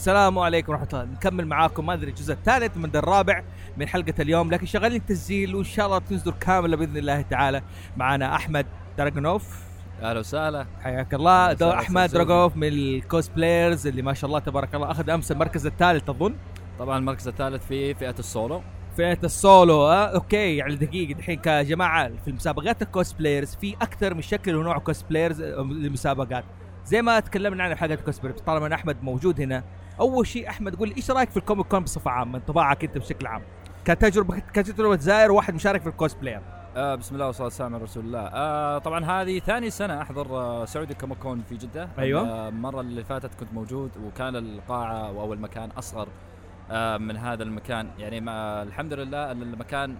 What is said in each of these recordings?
السلام عليكم ورحمة الله. نكمل معاكم ما أدري الجزء الثالث من الرابع من حلقة اليوم لكن شغالين تسجيل وإن شاء الله تنزل كاملة بإذن الله تعالى. معنا أحمد دراجونوف. أهلا وسهلا. حياك الله. دو أحمد دراجوف من ال cosplayers اللي ما شاء الله تبارك الله أخذ أمس المركز الثالث أظن. طبعا المركز الثالث في فئة السولو. فئة السولو ها okay يعني دقيقة الحين كجماعة في المسابقات ال cosplayers في أكثر من شكل ونوع cosplayers للمسابقات زي ما تكلمنا عن حلقة ال cosplayers طالما أحمد موجود هنا أول شيء أحمد قول لي إيش رأيك في ال Comic Con بصفة عامة انطباعك أنت بشكل عام؟ كتجربه كتجربة زائر وواحد مشارك في الكوسبلاير آه بسم الله والصلاة والسلام على رسول الله. آه طبعا هذه ثاني سنة أحضر آه Saudi Comic Con في جدة. أيوة. آه، المرة اللي فاتت كنت موجود وكان القاعة أو المكان أصغر آه من هذا المكان. يعني ما الحمد لله أن المكان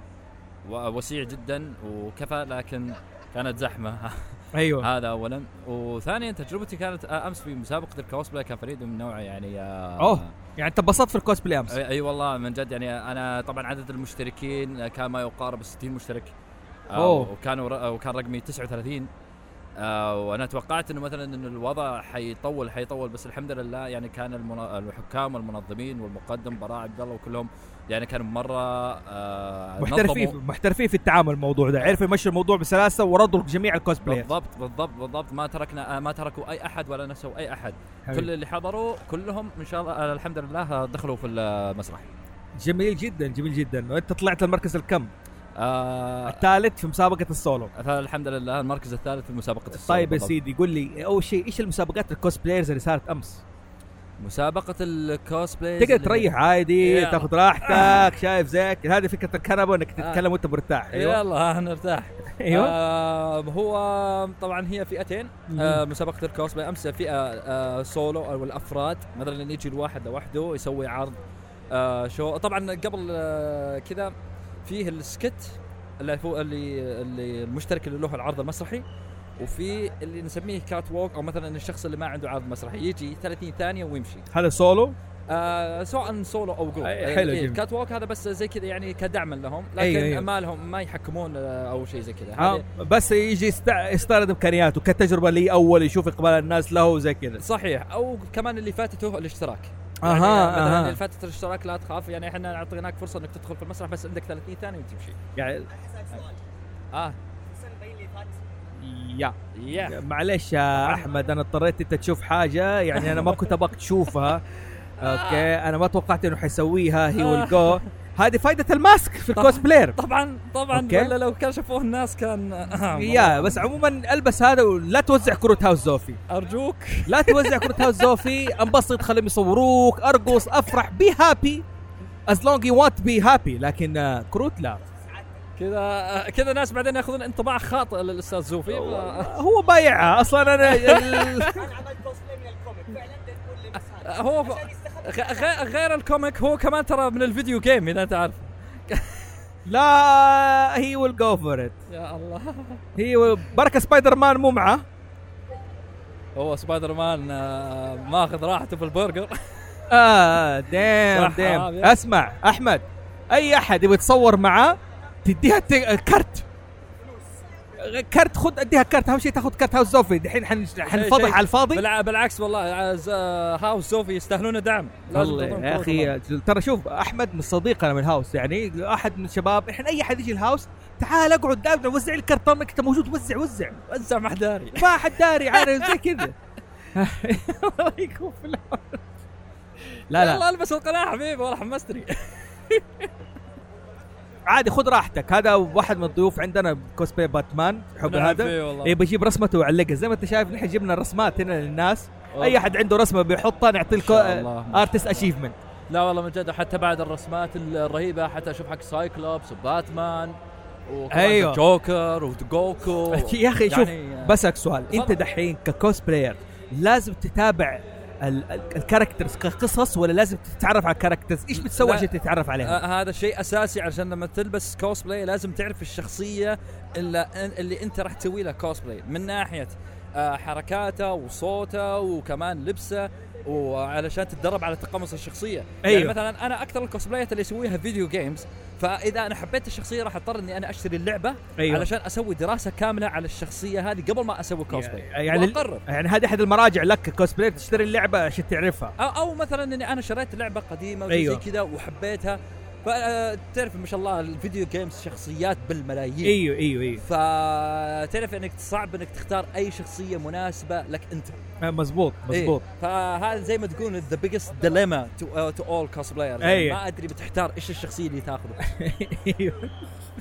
وسيع جدا وكفى لكن كانت زحمة. أيوه هذا اولا وثانيا تجربتي كانت آه، أمس في مسابقة الكوسبلاي كان فريد من نوعه يعني آه أوه. يعني أنت انبسطت في الكوسبلاي أمس أي أي والله من جد يعني أنا طبعا عدد المشتركين كان ما يقارب 60 مشترك آه، أوه. وكانوا وكان رقمي 39 آه وأنا توقعت إنه مثلا إنه الوضع حيطول حيطول بس الحمد لله يعني كان. الحكام والمنظمين والمقدم براء عبد الله وكلهم يعني كانوا مرة آه محترفين. محترفين في التعامل الموضوع ده عرفوا يمشوا الموضوع بسلاسة وردوا جميع الكوسبلايرز بالضبط بالضبط بالضبط. ما تركنا آه، ما تركوا أي أحد ولا نسوا أي أحد. كل اللي حضروا كلهم إن شاء الله آه، الحمد لله دخلوا في المسرح. جميل جدا جميل جدا. وأنت طلعت المركز الكم؟ آه الثالث في مسابقة السولو. الحمد لله المركز الثالث في مسابقة الصوت طيب يا. سيدي قول لي أول شيء إيش المسابقات الـ cosplayers اللي صارت أمس؟ مسابقة الكوسبلاي تقدر تريح عادي. تاخذ راحتك شايف زيك. هذه فكرة الكنبة إنك آه. تتكلم وأنت مرتاح أيوه. يلا ها نرتاح أيوه. آه هو طبعا هي فئتين. آه مسابقة الكوسبلاي أمس فئة آه سولو أو الأفراد. مثلا يجي الواحد لوحده يسوي عرض آه show طبعا قبل آه كذا فيه الـ skit اللي اللي المشترك اللي له العرض المسرحي. وفي اللي نسميه catwalk أو مثلا الشخص اللي ما عنده عرض مسرحي يجي 30 ثانية ويمشي. هذا سولو آه سواء سولو أو جو أي- حلو، جميل. الـ catwalk هذا بس زي كذا يعني كدعما لهم لكن أيوة، أيوة. ما لهم ما يحكمون آه، أو شيء زي كذا. هذه- بس يجي يست- يستعرض امكانياته كتجربة لي أول يشوف إقبال الناس له وزي كذا. صحيح. أو كمان اللي فاتته الاشتراك. أها يعني مثلا أها. اللي فاتت الاشتراك لا تخاف يعني إحنا اعطيناك فرصة إنك تدخل في المسرح بس عندك 30 ثانية وتمشي. يعني آه. يا. يا. معلش يا أحمد أنا اضطريت إنت تشوف حاجة يعني أنا ما كنت أبغاك تشوفها. أوكي. أنا ما توقعت إنه حيسويها. هي ويل جو هذه فائده الماسك في الكوسبلاير طبعا. طبعا. أوكي. ولا لو كان شافوه الناس كان يا. بس عموما البس هذا ولا توزع كروت هاوس زوفي. أرجوك. لا توزع كروت هاوس زوفي. انبسط خليهم يصوروك. أرقص أفرح. بي هابي از لونج يو ونت بي هابي لكن آه، كروت لا. كذا كذا ناس بعدين ياخذون انطباع خاطئ للأستاذ زوفي هو بايعها أصلا أنا أنا عملت من الكوميك فعلا هو غير الكوميك هو كمان ترى من الفيديو جيم إذا أنت عارف. لا هي ويل جو فور ات يا الله. هي بركة سبايدر مان مو معه. هو سبايدر مان آه، ماخذ راحته في البرجر. آه دام آه، أسمع أحمد أي أحد يبغى يتصور معاه تديها ت- كرت كرت خذ اديها كرت أهم شيء تاخذ كرت هاوس زوفي دحين حن- حنفضح على الفاضي. بالع- بالعكس والله عز- آه، هاوس زوفي يستاهلون دعم. والله يا والله. أخي ترى شوف أحمد من صديقنا من الهاوس يعني أحد من الشباب إحنا أي أحد يجي الهاوس تعال أقعد دائما وزع لي كرتون أنت موجود وزع وزع. وزع محداري ما حد داري عارف زي كذا. الله يكون في. لا لا. يلا ألبس القناع حبيبي والله حمستني. عادي خذ راحتك هذا واحد من الضيوف عندنا كوسبلاي باتمان حب نعم هذا. إيه بجيب رسمته ويعلقها زي ما انت شايف نحن جبنا رسمات هنا للناس أي أحد عنده رسمة بيحطها الله. artist achievement لا والله من جد حتى بعد الرسمات الرهيبة حتى أشوف حق سايكلوبس وباتمان أيوه. جوكر وجوكر يا أخي شوف يعني- بسألك سؤال أنت. دحين كـ cosplayer لازم تتابع الـ characters كقصص ولا لازم تتعرف على الـ characters إيش بتسوي. عشان تتعرف عليها آه هذا شيء أساسي عشان لما تلبس كوسبلاي لازم تعرف الشخصية اللي, اللي أنت راح تسوي لها كوسبلاي من ناحية آه حركاته وصوته وكمان لبسه وعلشان تتدرب على تقمص الشخصية أيوه. يعني مثلا أنا أكثر الكوسبلايات اللي اسويها video games فإذا أنا حبيت الشخصية راح أضطر إني أنا أشتري اللعبة أيوه. علشان أسوي دراسة كاملة على الشخصية هذه قبل ما أسوي كوسبلاي يعني وأقرر يعني هذه أحد المراجع لك كوسبلاي تشتري اللعبة عشان تعرفها أو, أو مثلا إني أنا شريت لعبة قديمة وزي أيوه. أيوه. كذا وحبيتها فتعرف ما شاء الله الـ video games شخصيات بالملايين. إيوه إيوه إيوه. فتعرف إنك صعب إنك تختار أي شخصية مناسبة لك أنت. آه، مزبوط مزبوط. إيه. فهذا زي ما تقول the biggest dilemma to to all cosplayers أيوه. ما أدري بتحتار إيش الشخصية اللي تاخذه. إيوه.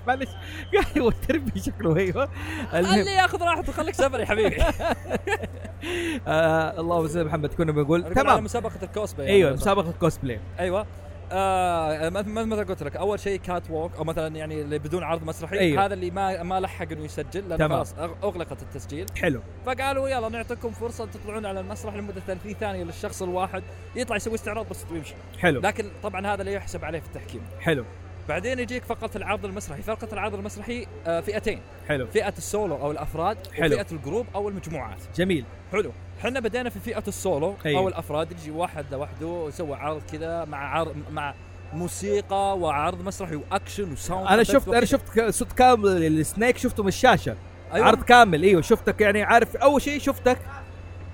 معلش قاعد يوترني شكله إيوه. اللي ياخذ راحته خليك سفر يا حبيبي. آه اللهم صل على محمد. كنا بنقول تمام. مسابقة الكوسبلاي إيوه. مسابقة كوسبلاي أيوه. آه مثل قلت لك أول شيء catwalk أو مثلا يعني اللي بدون عرض مسرحي أيوه. هذا اللي ما ما لحق إنه يسجل لأن تمام. خلاص أغلقت التسجيل. حلو. فقالوا يلا نعطيكم فرصة تطلعون على المسرح لمدة 30 ثانية للشخص الواحد يطلع يسوي استعراض بس ويمشي. حلو. لكن طبعا هذا لا يحسب عليه في التحكيم. حلو. بعدين يجيك فقرة العرض المسرحي فقرة العرض المسرحي آه، فئتين حلو فئة السولو أو الأفراد حلو. وفئة الـ group أو المجموعات جميل حلو إحنا بدينا في فئة السولو أيوه. أو الأفراد يجي واحد لوحده يسوي عرض كذا مع عرض مع موسيقى وعرض مسرحي و action و sound أنا شفت أنا. شفت صوت كامل الـ Snake شفته من الشاشة أيوة. عرض كامل إيوه شفتك يعني عارف أول شيء شفتك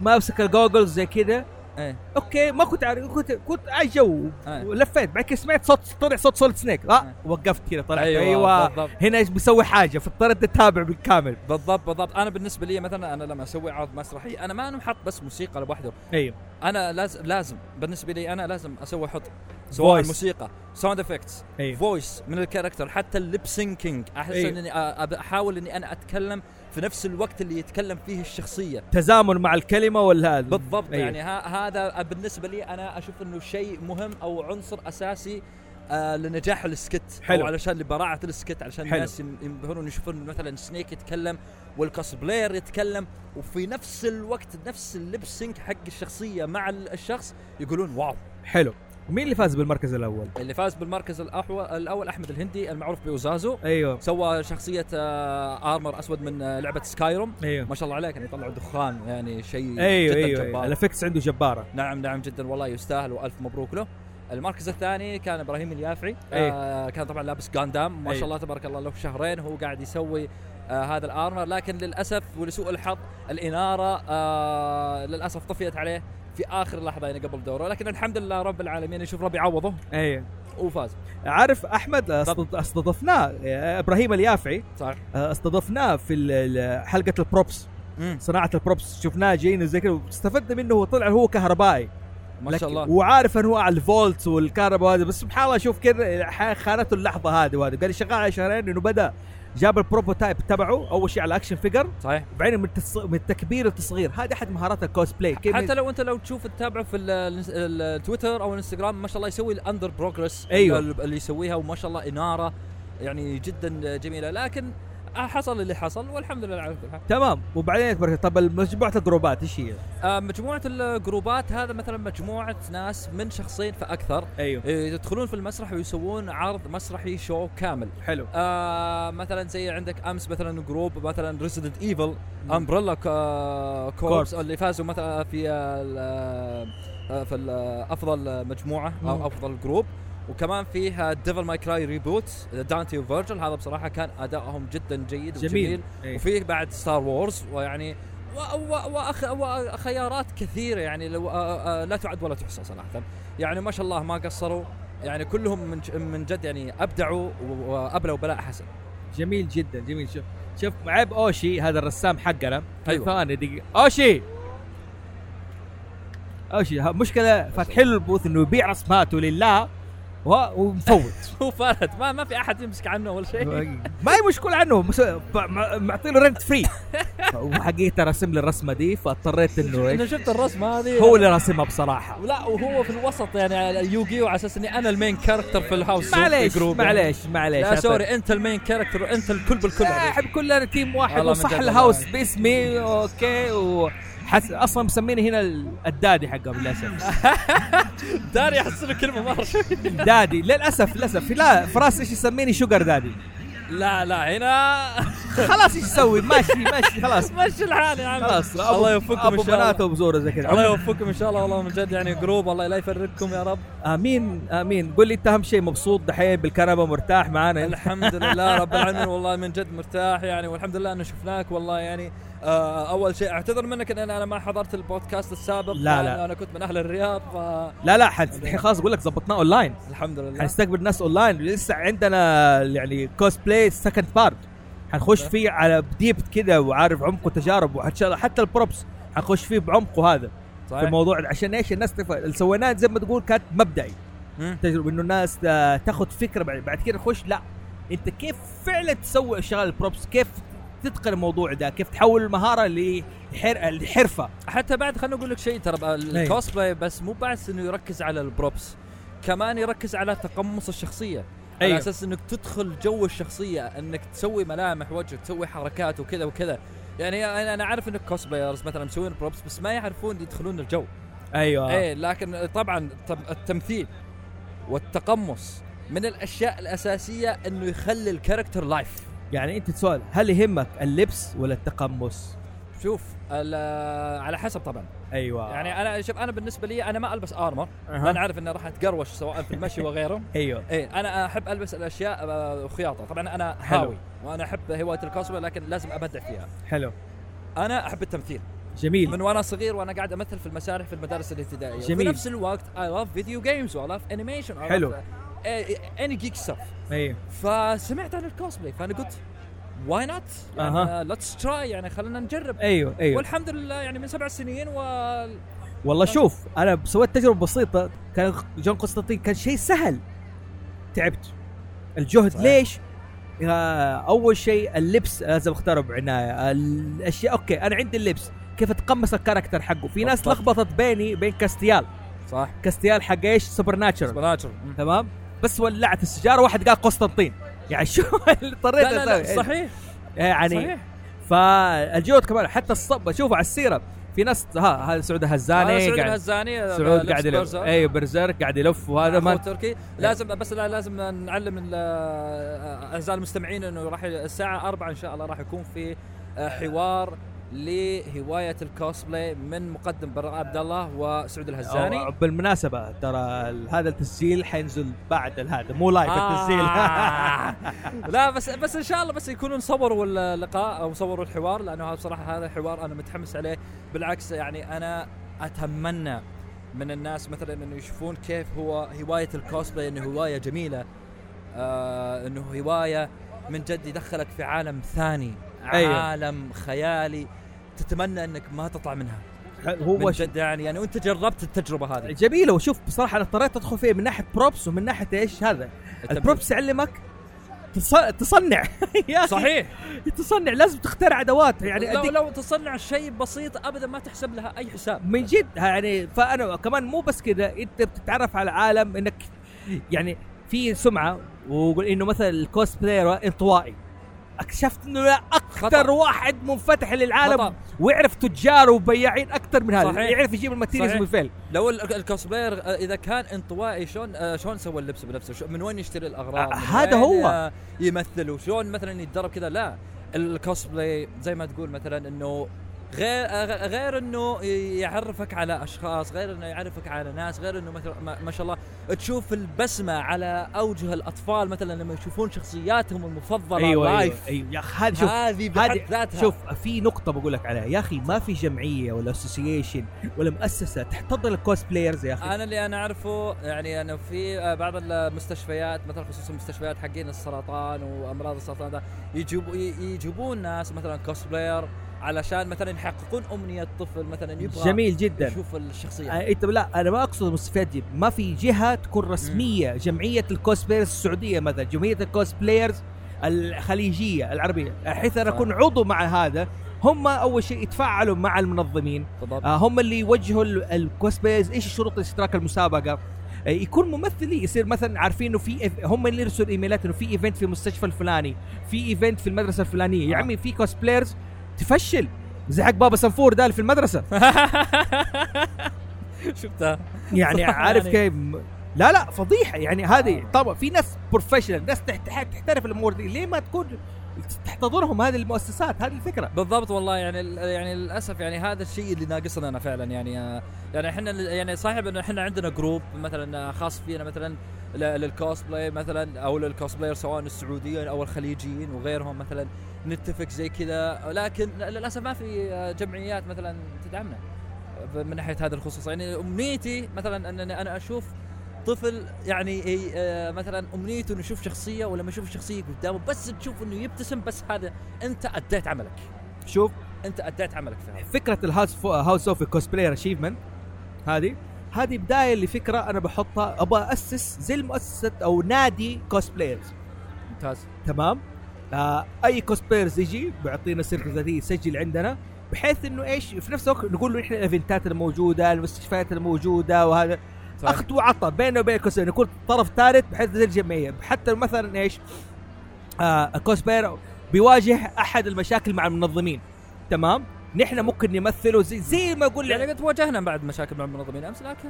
ماسك الـ goggles زي كذا إيه. okay ما كنت عارف كنت كنت عايش جو. أيه. ولفيت بعد كده سمعت صوت طلع صوت Solid Snake آه أيه. وقفت كذا طلعت أيوة، أيوه, بالضبط. هنا إيش بيسوي حاجة؟ فاضطريت اتابع بالكامل. بالضبط بالضبط. أنا بالنسبة لي مثلا أنا لما أسوي عرض مسرحي أنا ما نحط بس موسيقى لوحده. أيوه. أنا لازم لازم بالنسبة لي أنا لازم أسوي أحط سواء Voice. موسيقى sound effects voice من الـ character حتى الـ lip syncing أحس أيوه. إني أحاول إني أنا أتكلم في نفس الوقت اللي يتكلم فيه الشخصية تزامن مع الكلمة ولا هذا بالضبط أيوه. يعني هذا بالنسبة لي أنا أشوف إنه شيء مهم أو عنصر أساسي آه لنجاح الـ skit. حلو. أو علشان لبراعة الـ skit علشان حلو. الناس ين- ينبهرون يشوفون مثلا Snake يتكلم وال cosplayer يتكلم وفي نفس الوقت نفس ال lip sync حق الشخصية مع ال- الشخص يقولون wow. حلو. ومين اللي فاز بالمركز الأول؟ اللي فاز بالمركز الأحو... الأول أحمد الهندي المعروف بأوزازو. أيوه. سوى شخصية آه armor أسود من آه لعبة Skyrim أيوه. ما شاء الله عليه كان يطلع دخان يعني شيء أيوه جدا أيوه, جبار. أيوه. ال effects عنده جبارة. نعم نعم جدا والله يستاهل وألف مبروك له. المركز الثاني كان إبراهيم اليافعي. أي. آه كان طبعا لابس Gundam ما أي. شاء الله تبارك الله له شهرين هو قاعد يسوي آه هذا ال armor لكن للأسف ولسوء الحظ الإنارة آه للأسف طفيت عليه في آخر لحظة يعني قبل دوره. لكن الحمد لله رب العالمين يشوف ربي عوضه أيوه وفاز. عارف أحمد أستض- أستضفناه آه، إبراهيم اليافعي. صح. آه، أستضفناه في حلقة ال props. صناعة ال props شفناه جايين زي كذا واستفدنا منه هو طلع هو كهربائي. ما شاء الله. وعارف انواع الفولتس والكهرباء هذا بس سبحان الله شوف كذا خانته اللحظة هذه وهذا قال شغال على شهرين إنه بدأ جاب ال prototype تبعه أول شيء على action figure صحيح. وبعدين من, التص... من التكبير للتصغير هذه أحد مهارات الكوسبلاي كيف حتى لو أنت لو تشوف تتابعه في ال- ال- التويتر أو الإنستغرام ما شاء الله يسوي ال under progress أيوه. اللي يسويها وما شاء الله إنارة يعني جدا جميلة. لكن حصل اللي حصل والحمد لله على كل حال. تمام. وبعدين تبارك طب مجموعة الجروبات إيش هي؟ آه، مجموعة الجروبات هذا مثلا مجموعة ناس من شخصين فأكثر. أيوه. إيه، يدخلون في المسرح ويسوون عرض مسرحي شو كامل. حلو. آه مثلا زي عندك أمس مثلا group مثلا Resident Evil Umbrella Corps اللي فازوا مثلا في آه، في أفضل مجموعة. أو أفضل group وكمان فيه Devil May Cry reboot Dante و Vergil هذا بصراحة كان أدائهم جدا جيد جميل. وجميل أيوه. وفيه بعد Star Wars ويعني وخيارات كثيرة يعني لو لا تعد ولا تحصى صراحة. يعني ما شاء الله ما قصروا يعني كلهم من من جد يعني أبدعوا وأبلوا بلاء حسن. جميل جدا جميل. شوف شوف عيب أوشي هذا الرسام حقنا أيوة. ثاني دقيقه أوشي! أوشي مشكلة فاتحين له ال booth إنه يبيع رسماته لله. ومفوت. هو ما ما في أحد يمسك عنه ولا شيء. ما هي مشكلة عنه. معطي له rent free وحقيقه رسم لي الرسمة دي فاضطريت إنه أنا؟ شفت الرسم هذه. هو اللي راسمها بصراحة. لا وهو في الوسط يعني يوغيو على أساس إني أنا ال main character في ال house معليش يعني. معليش معليش. لا sorry أنت ال main character وانت الكل بالكل. أحب كلنا team واحد وصح ال house. باسمي okay وحس أصلا مسميني هنا ال- ال daddy حقهم للاسف daddy احس انه كلمه مرة. daddy. للأسف للأسف. لا فراس إيش يسميني؟ sugar daddy. لا لا هنا خلاص إيش يسوي؟ ماشي ماشي خلاص. مشي الحال يا عم. خلاص الله يوفقكم أبو إن شاء بنات الله. وأبو زورة زي كذا. الله يوفقكم إن شاء الله. والله من جد يعني جروب الله لا يفرقكم يا رب. آمين آمين. قول لي أنت أهم شيء مبسوط دحين بالكنبة مرتاح معانا الحمد لله رب العالمين. والله من جد مرتاح يعني والحمد لله إنه شفناك. والله يعني آه أول شيء أعتذر منك إن أنا ما حضرت البودكاست السابق. لا، لا. لأن أنا كنت من أهل الرياض لا لا حد- الحين خلاص أقول لك ظبطناه اونلاين فالحمد لله. حنستقبل ناس اونلاين لسه عندنا يعني cosplay second part حنخش okay. فيه على deep كده وعارف عمق وحتى حتى ال props حنخش فيه بعمقه هذا في صحيح. الموضوع. عشان إيش؟ الناس تف... اللي سويناه زي ما تقول كانت مبدئي. تجربة إنه الناس آه، تاخذ فكرة بعد, بعد كده نخش لا أنت كيف فعلا تسوي شغال ال props كيف تتقن الموضوع ده؟ كيف تحول المهارة لحر... لحرفة؟ حتى بعد خليني أقول لك شيء. ترى الكوسبلاي بس مو بس إنه يركز على ال props كمان يركز على تقمص الشخصية. على أيوه. أساس إنك تدخل جو الشخصية إنك تسوي ملامح وجه تسوي حركات وكذا وكذا. يعني أنا أنا عارف إنك cosplayers مثلا مسوين props بس ما يعرفون يدخلون الجو. أيوه. إيه لكن طبعا التم- التمثيل والتقمص من الأشياء الأساسية إنه يخلي ال character live يعني أنت سؤال هل يهمك اللبس ولا التقمص؟ شوف على حسب طبعا. أيوه. يعني أنا شوف أنا بالنسبة لي أنا ما ألبس armor أها. لأن عارف إني راح أتقروش سواء في المشي وغيره. أيوه. إيه أنا أحب ألبس الأشياء آه، خياطة. طبعا أنا. هاوي وأنا أحب هواية الكوسبلاي لكن لازم أبدع فيها. حلو. أنا أحب التمثيل. جميل. من وأنا صغير وأنا قاعد أمثل في المسارح في المدارس الابتدائية. جميل. في نفس الوقت I love video games و I love animation حلو. any geek stuff أيوه. فسمعت عن الكوسبلاي فأنا قلت why not. let's try يعني خلينا نجرب. أيوه أيوه. والحمد لله يعني من سبع سنين و والله شوف أنا سويت تجربة بسيطة. كان جون قسطنطين كان شيء سهل. تعبت. الجهد صحيح. ليش؟ أول شيء اللبس لازم أختاره بعناية. الأشياء okay أنا عندي اللبس. كيف اتقمص ال character حقه؟ في ناس. لخبطت بيني بين كاستيال. صح. كاستيال حق إيش؟ Supernatural Supernatural تمام؟ بس ولعت السيجاره واحد قال قسطنطين. يعني شو اضطريت لا أسوي. صحيح. يعني صحيح. فالجهد كمان حتى الصب شوفوا على السيرة. في ناس ها هذا سعود هزاني سعود آه، سعود قاعد يلف. أيوه Berserk قاعد يلف وهذا ما تركي. لازم بس لا لازم نعلم أعزائي المستمعين إنه راح الساعة 4 إن شاء الله راح يكون في حوار لهواية الكوسبلاي من مقدم براء عبد الله وسعود الهزاني. بالمناسبة ترى هذا التسجيل حينزل بعد هذا مو live التسجيل. آه. لا بس بس إن شاء الله بس يكونوا صوروا اللقاء أو صوروا الحوار لأنه هذا بصراحه هذا الحوار أنا متحمس عليه. بالعكس يعني أنا أتمنى من الناس مثلا إنه يشوفون كيف هو هواية الكوسبلاي إنه هواية جميلة آه إنه هواية من جد يدخلك في عالم ثاني. أيوه. عالم خيالي تتمنى إنك ما تطلع منها. هو من جد يعني يعني وانت جربت التجربة هذه. جميلة وشوف بصراحة أنا اضطريت أدخل فيه من ناحية props ومن ناحية إيش هذا. ال props يعلمك تص- تصنع. يا أخي، صحيح. تصنع لازم تخترع أدوات. يعني لو لو تصنع شيء بسيط أبدا ما تحسب لها أي حساب. من جد يعني فأنا كمان مو بس كذا أنت بتتعرف على عالم إنك يعني في سمعة ويقول إنه مثلا ال cosplayer انطوائي اكتشفت إنه أكثر خطأ. واحد منفتح للعالم خطأ. ويعرف تجار وبياعين أكثر من هذا صحيح. يعرف يجيب ال materials فين لو ال- ال cosplayer آه، إذا كان انطوائي شلون آه، شلون سوى اللبس بنفسه من وين يشتري الأغراض آه، هذا هو. يمثل وشلون مثلا يتدرب كذا لا الكوسبلاي زي ما تقول مثلا إنه غير غير إنه يعرفك على أشخاص غير إنه يعرفك على ناس غير إنه مثلا ما شاء الله تشوف البسمة على أوجه الأطفال مثلا لما يشوفون شخصياتهم المفضلة أيوه live أيوه. يا أخي هذه شوف هذه بحد ذاتها. شوف في نقطة بقول لك عليها. يا أخي ما في جمعية ولا association ولا مؤسسة تحتضن ال cosplayers يا أخي. أنا اللي أنا أعرفه يعني انه في آه، بعض المستشفيات مثلا خصوصا المستشفيات حقين السرطان وأمراض السرطان ده يجيبوا يجيبون ناس مثلا cosplayer علشان مثلا يحققون أمنية طفل مثلا يبغى جميل جدا. يشوف الشخصية. آه، انت لا أنا ما أقصد المستشفيات دي. ما في جهة تكون رسمية. جمعية ال cosplayers السعودية مثلا جمعية ال cosplayers الخليجية العربية حيث أنا. اكون عضو مع هذا هم أول شيء يتفاعلوا مع المنظمين. بالضبط. آه، هم اللي يوجهوا ال- ال cosplayers إيش شروط اشتراك المسابقة. آه، يكون ممثلي يصير مثلا عارفين إنه في هم اللي يرسلوا إيميلات إنه في event في المستشفى الفلاني في event في المدرسة الفلانية. يا آه. عمي في cosplayers تفشل. زي حق بابا سنفور ده في المدرسة. شفتها. يعني عارف يعني. كيف؟ لا لا فضيحة. يعني هذه طبعا في ناس professional ناس تحت- تحترف الأمور دي. ليه ما تكون تحتضنهم هذه المؤسسات هذه الفكرة. بالضبط والله يعني يعني للأسف يعني هذا الشيء اللي ناقصنا أنا فعلا يعني آه، يعني إحنا يعني صحيح إنه إحنا عندنا group مثلا خاص فينا مثلا للكوسبلاي مثلا أو لل cosplayer سواء السعوديين أو الخليجيين وغيرهم مثلا نتفق زي كذا. لكن للأسف ما في آه، جمعيات مثلا تدعمنا من ناحية هذا الخصوص يعني أمنيتي مثلا إنني أنا أشوف طفل يعني آه، مثلا أمنيته إنه يشوف شخصية ولما يشوف الشخصيه قدامه بس تشوف إنه يبتسم بس هذا أنت أديت عملك. شوف. أنت أديت عملك في هذا. فكرة ال house house of cosplayer achievement هذه. هذه بداية لفكرة أنا بحطها أبغى أسس زي المؤسسة أو نادي cosplayers ممتاز. تمام؟ آه أي cosplayers يجي بيعطينا سيرة ذاتيه يسجل عندنا بحيث إنه إيش في نفس الوقت نقول له إحنا ال eventات الموجودة المستشفيات الموجودة وهذا. أخذ وعطى بينه وبين ال cosplayer نكون طرف ثالث بحيث زي الجمعية. حتى مثلا إيش؟ آه ال cosplayer بيواجه أحد المشاكل مع المنظمين. تمام؟ نحن ممكن نمثله زي زي ما أقول يعني قد واجهنا بعد مشاكل مع المنظمين أمس لكن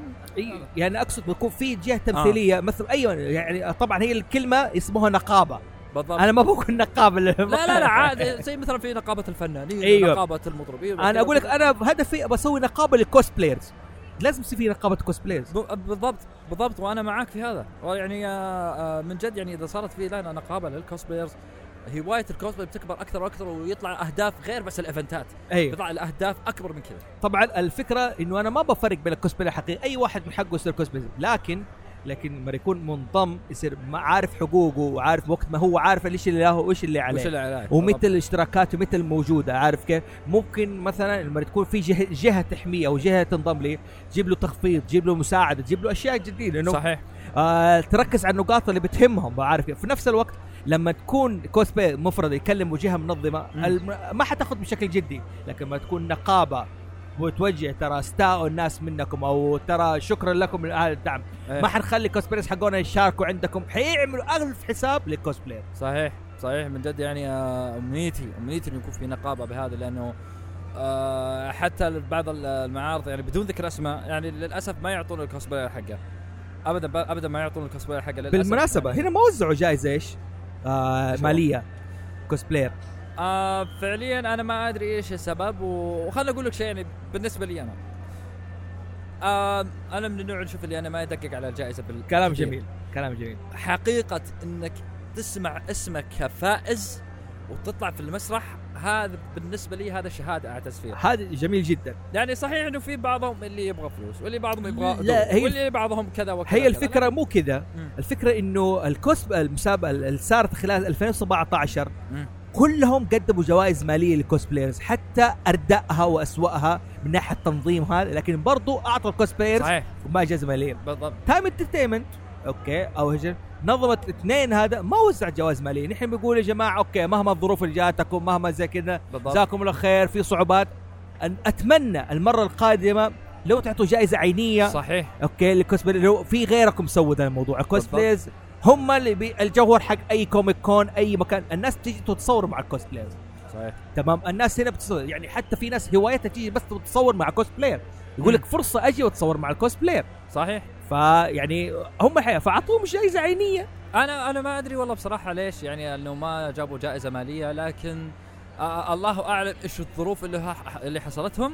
يعني أقصد بيكون في جهة تمثيلية. مثل أيوه يعني طبعا هي الكلمة اسمها نقابة. بالضبط. أنا ما بقول نقابة. لا لا لا عادي. زي مثلا في نقابة الفنانين أيوة. نقابة المطربين. أنا أقول لك أنا هدفي بسوي نقابة لل cosplayers لازم يصير في نقابه cosplayers ب- بالضبط بالضبط وأنا معاك في هذا. يعني من جد يعني إذا صارت في لنا نقابة لل cosplayers هواية الكوسبلاي بتكبر أكثر وأكثر ويطلع أهداف غير بس ال eventات. أيوه. بيطلع الأهداف أكبر من كذا. طبعا الفكرة إنه أنا ما بفرق بين ال cosplayer الحقيقي أي واحد من حقه يصير cosplayer لكن لكن لما يكون منضم يصير ما عارف حقوقه وعارف وقت ما هو عارف إيش اللي له وإيش اللي عليه. اللي ومتى الاشتراكات ومتى الموجوده عارف كيف؟ ممكن مثلا لما تكون في جهه, جهة تحمية أو جهة تنضم لي تجيب له تخفيض تجيب له مساعدة تجيب له أشياء جديدة لأنه صحيح. آه تركز على النقاط اللي بتهمهم عارف كيف؟ في نفس الوقت لما تكون كوسبلاي مفرد يكلم جهه منظمة. ما حتاخذ بشكل جدي لكن لما تكون نقابة وتوجه ترى استاءوا الناس منكم أو ترى شكرا لكم لهذا الدعم. إيه. ما حنخلي cosplayers حقونا يشاركوا عندكم. حيعملوا ألف حساب لل cosplayer صحيح صحيح. من جد يعني آه، أمنيتي أمنيتي انه يكون في نقابة بهذا لأنه آه، حتى بعض المعارض يعني بدون ذكر أسماء يعني للأسف ما يعطون ال cosplayer حقه. ابدا ابدا ما يعطون ال cosplayer حقه للأسف. بالمناسبة يعني هنا ما وزعوا جائزه إيش؟ آه؟ مالية. كوسبلاير آه فعليا أنا ما أدري إيش السبب وخلنا أقول لك شيء يعني بالنسبة لي أنا آه أنا من النوع نشوف اللي أنا ما يدقق على الجائزة بال كلام جميل كلام جميل حقيقة إنك تسمع اسمك كفائز وتطلع في المسرح هذا بالنسبة لي هذا شهادة أعتز فيها هذا جميل جدا يعني صحيح إنه في بعضهم اللي يبغى فلوس واللي بعضهم يبغى لا، هي- واللي بعضهم كذا وكذا هي كذا. الفكرة مو كذا. الفكرة إنه ال cosp- المسابقة اللي صارت خلال 2017 مم. كلهم قدموا جوائز مالية لل cosplayers حتى اردأها وأسوأها من ناحية تنظيم هذا لكن برضو أعطوا ال cosplayers صحيح. وما جائزه مالية. بالضبط. Time Entertainment okay أو هجر نظمت اثنين هذا ما وزع جوائز مالية. نحن بنقول يا جماعة okay مهما الظروف اللي جاتكم مهما زي كذا بالضبط. جزاكم الله خير في صعوبات. أتمنى المرة القادمة لو تعطوا جائزة عينية صحيح. okay ال cosplay لو في غيركم سووا ذا الموضوع. ال cosplayers هم اللي بي الجوهر حق أي Comic Con أي مكان. الناس تيجي تتصور مع ال cosplayers صحيح. تمام؟ الناس هنا بتصور. يعني حتى في ناس هوايتها تيجي بس تتصور مع cosplayer يقول لك فرصة أجي وأتصور مع ال cosplayer صحيح. فيعني هم الحقيقة فأعطوهم جائزة عينية. أنا أنا ما أدري والله بصراحة ليش. يعني إنه ما جابوا جائزة مالية لكن آه الله أعلم إيش الظروف اللي ها- اللي حصلتهم.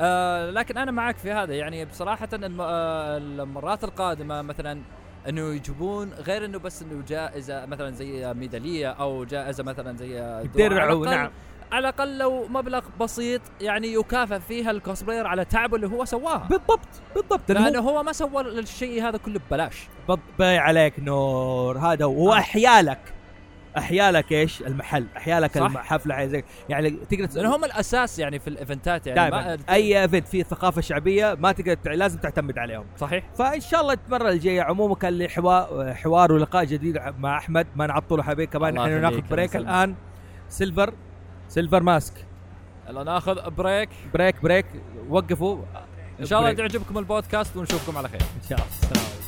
آه لكن أنا معك في هذا. يعني بصراحة الم- المرات القادمة مثلا انه يجيبون غير انه بس انه جائزة مثلا زي ميدالية أو جائزة مثلا زي. درع ونعم على الاقل لو مبلغ بسيط يعني يكافئ فيها ال cosplayer على تعبه اللي هو سواها بالضبط بالضبط. لأنه لأنه هو ما سوى الشيء هذا كله ببلاش. باي عليك نور. هذا هو آه. أحيالك احيالك إيش؟ المحل. أحيالك صح. الحفله زي يعني تقدر لأن هم الأساس يعني في الإيفنتات يعني دائما. ما أي event فيه ثقافة شعبية ما تقدر لازم تعتمد عليهم. صحيح. فإن شاء الله المره الجايه عموما كان لي حوار حوار ولقاء جديد مع أحمد. ما نعطله حبيب كمان إحنا ناخذ break. الآن. سيلفر. سيلفر ماسك. يلا ناخذ break. break break. وقفوا. إن شاء الله. تعجبكم البودكاست ونشوفكم على خير. إن شاء الله. عليكم.